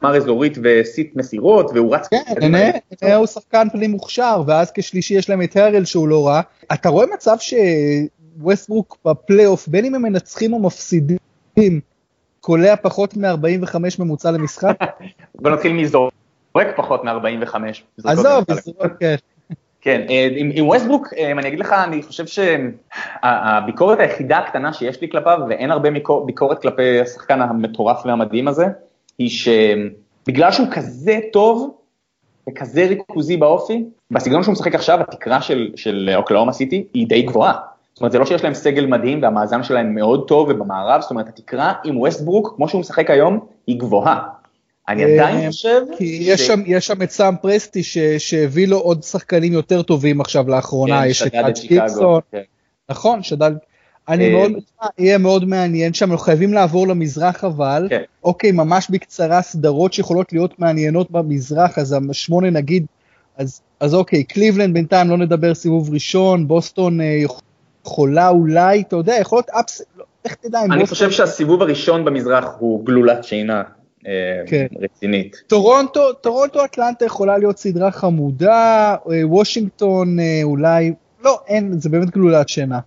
שמר אזורית וסיט מסירות והוא רץ. כן, ננה הוא שחקן פנים מוכשר ואז כשלישי יש להם את הרל שהוא לא רע. אתה רואה מצב שווסטברוק בפלייאוף בין אם הם מנצחים או מפסידים קולע פחות מ-45 ממוצע למשחק? בוא נתחיל מזורק פחות מ-45. עזוב, זורק, כן. כן, אה, עם, עם ווסטברוק, אה, אני אגיד לך, אני חושב שהביקורת היחידה הקטנה שיש לי כלפיו, ואין הרבה ביקורת כלפי השחקן המטורף והמדהים הזה, היא שבגלל שהוא כזה טוב וכזה ריכוזי באופי, בסגנון שהוא משחק עכשיו, התקרה של, של אוקלהומה סיטי היא די גבוהה. זאת אומרת, זה לא שיש להם סגל מדהים והמאזן שלהם מאוד טוב ובמערב, זאת אומרת, התקרה עם ווסטברוק, כמו שהוא משחק היום, היא גבוהה. אני עדיין אה, חושב כי ש... יש, שם, יש שם את סאם פרסטי שהביא לו עוד שחקנים יותר טובים עכשיו לאחרונה, כן, יש את האד גיקסון, כן. נכון, שדד, אני מאוד, אה, יהיה מאוד מעניין שם, אנחנו חייבים לעבור למזרח אבל, כן. אוקיי, ממש בקצרה, סדרות שיכולות להיות מעניינות במזרח, אז השמונה נגיד, אז, אז אוקיי, קליבלנד בינתיים לא נדבר סיבוב ראשון, בוסטון אה, יכולה אולי, אתה יודע, יכול להיות אפס, לא, איך תדע אם אני בוסטון... חושב שהסיבוב הראשון במזרח הוא גלולת שינה. אה, כן. רצינית. טורונטו, טורונטו אטלנטה יכולה להיות סדרה חמודה, וושינגטון אולי, לא, אין, זה באמת גלולת שינה.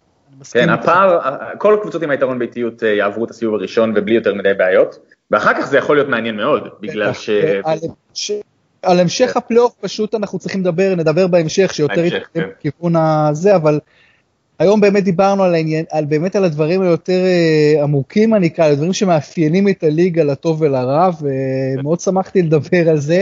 כן, הפער, כל הקבוצות עם היתרון ביתיות אה, יעברו את הסיבוב הראשון ובלי יותר מדי בעיות, ואחר כך זה יכול להיות מעניין מאוד, בגלל ש... על המשך הפלייאוף פשוט אנחנו צריכים לדבר, נדבר בהמשך, שיותר יתקדם בכיוון הזה, אבל היום באמת דיברנו על העניין, על באמת על הדברים היותר אה, עמוקים אני אקרא, הדברים שמאפיינים את הליגה לטוב ולרע, ומאוד שמחתי לדבר על זה.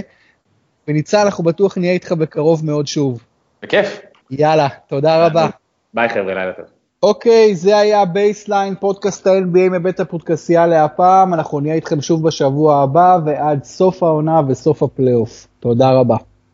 וניצן, אנחנו בטוח נהיה איתך בקרוב מאוד שוב. בכיף. יאללה, תודה רבה. ביי חבר'ה, לילה טוב. אוקיי, זה היה בייסליין, פודקאסט ה-NBA מבית הפודקסייה להפעם, אנחנו נהיה איתכם שוב בשבוע הבא ועד סוף העונה וסוף הפלייאוף. תודה רבה.